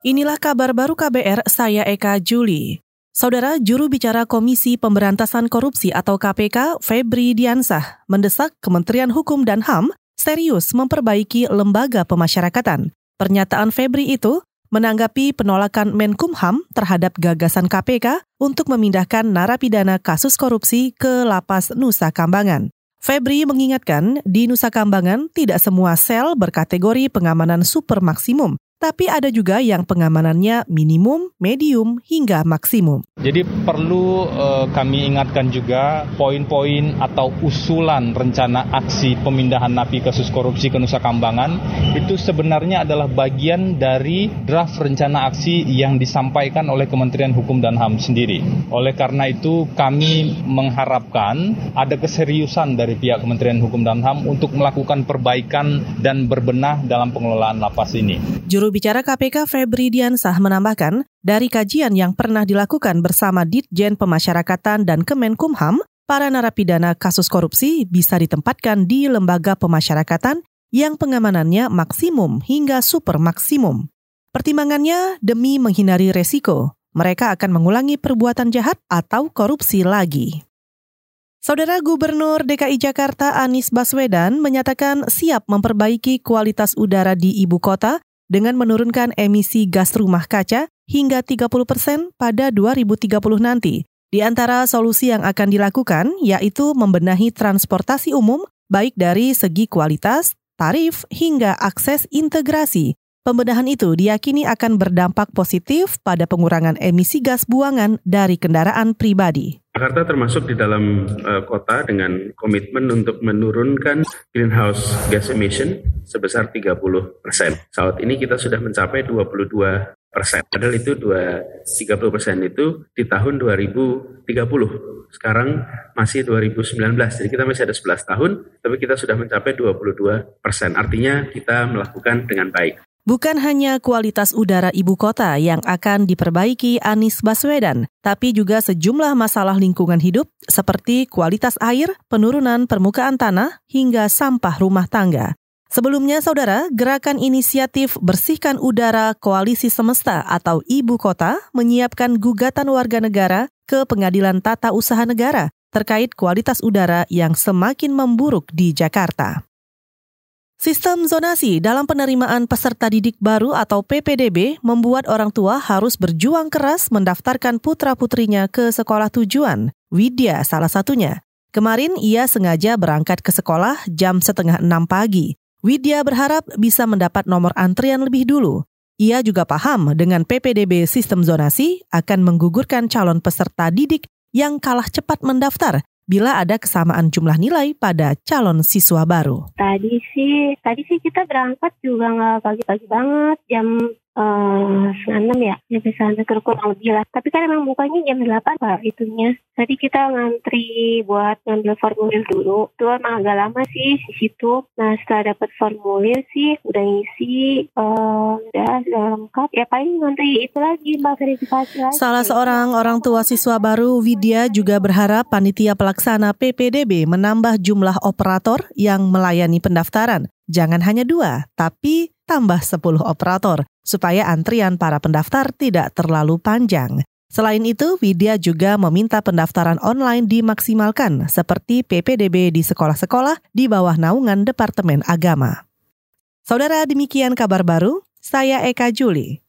Inilah kabar baru KBR, saya Eka Juli. Saudara juru bicara Komisi Pemberantasan Korupsi atau KPK, Febri Diansah, mendesak Kementerian Hukum dan HAM serius memperbaiki lembaga pemasyarakatan. Pernyataan Febri itu menanggapi penolakan Menkumham terhadap gagasan KPK untuk memindahkan narapidana kasus korupsi ke lapas Nusa Kambangan. Febri mengingatkan di Nusa Kambangan tidak semua sel berkategori pengamanan super maksimum tapi ada juga yang pengamanannya minimum, medium, hingga maksimum. Jadi perlu uh, kami ingatkan juga poin-poin atau usulan rencana aksi pemindahan napi kasus korupsi ke Nusa Kambangan itu sebenarnya adalah bagian dari draft rencana aksi yang disampaikan oleh Kementerian Hukum dan HAM sendiri. Oleh karena itu kami mengharapkan ada keseriusan dari pihak Kementerian Hukum dan HAM untuk melakukan perbaikan dan berbenah dalam pengelolaan lapas ini. Juru bicara KPK Febri Diansah menambahkan, dari kajian yang pernah dilakukan bersama Ditjen Pemasyarakatan dan Kemenkumham, para narapidana kasus korupsi bisa ditempatkan di lembaga pemasyarakatan yang pengamanannya maksimum hingga super maksimum. Pertimbangannya demi menghindari resiko, mereka akan mengulangi perbuatan jahat atau korupsi lagi. Saudara Gubernur DKI Jakarta Anies Baswedan menyatakan siap memperbaiki kualitas udara di ibu kota dengan menurunkan emisi gas rumah kaca hingga 30 persen pada 2030 nanti. Di antara solusi yang akan dilakukan yaitu membenahi transportasi umum baik dari segi kualitas, tarif, hingga akses integrasi. Pembenahan itu diyakini akan berdampak positif pada pengurangan emisi gas buangan dari kendaraan pribadi. Jakarta termasuk di dalam uh, kota dengan komitmen untuk menurunkan greenhouse gas emission sebesar 30 persen. Saat ini kita sudah mencapai 22 persen. Padahal itu 2, 30 persen itu di tahun 2030. Sekarang masih 2019, jadi kita masih ada 11 tahun, tapi kita sudah mencapai 22 persen. Artinya kita melakukan dengan baik. Bukan hanya kualitas udara ibu kota yang akan diperbaiki Anies Baswedan, tapi juga sejumlah masalah lingkungan hidup seperti kualitas air, penurunan permukaan tanah, hingga sampah rumah tangga. Sebelumnya, saudara, gerakan inisiatif Bersihkan Udara Koalisi Semesta atau Ibu Kota menyiapkan gugatan warga negara ke Pengadilan Tata Usaha Negara terkait kualitas udara yang semakin memburuk di Jakarta. Sistem zonasi dalam penerimaan peserta didik baru atau PPDB membuat orang tua harus berjuang keras mendaftarkan putra-putrinya ke sekolah tujuan. Widya salah satunya. Kemarin ia sengaja berangkat ke sekolah jam setengah enam pagi. Widya berharap bisa mendapat nomor antrian lebih dulu. Ia juga paham dengan PPDB sistem zonasi akan menggugurkan calon peserta didik yang kalah cepat mendaftar bila ada kesamaan jumlah nilai pada calon siswa baru. Tadi sih, tadi sih kita berangkat juga nggak pagi-pagi banget, jam uh, enam ya sampai sana kurang lebih tapi kan emang bukanya jam delapan pak itunya. Tadi kita ngantri buat ngambil formulir dulu. Itu emang agak lama sih di situ. Nah setelah dapat formulir sih udah ngisi uh, udah, udah lengkap. Ya paling ngantri itu lagi mbak verifikasi lagi. Salah seorang orang tua siswa baru Widya juga berharap panitia pelaksana PPDB menambah jumlah operator yang melayani pendaftaran. Jangan hanya dua, tapi tambah 10 operator, supaya antrian para pendaftar tidak terlalu panjang. Selain itu, Widya juga meminta pendaftaran online dimaksimalkan seperti PPDB di sekolah-sekolah di bawah naungan Departemen Agama. Saudara, demikian kabar baru. Saya Eka Juli.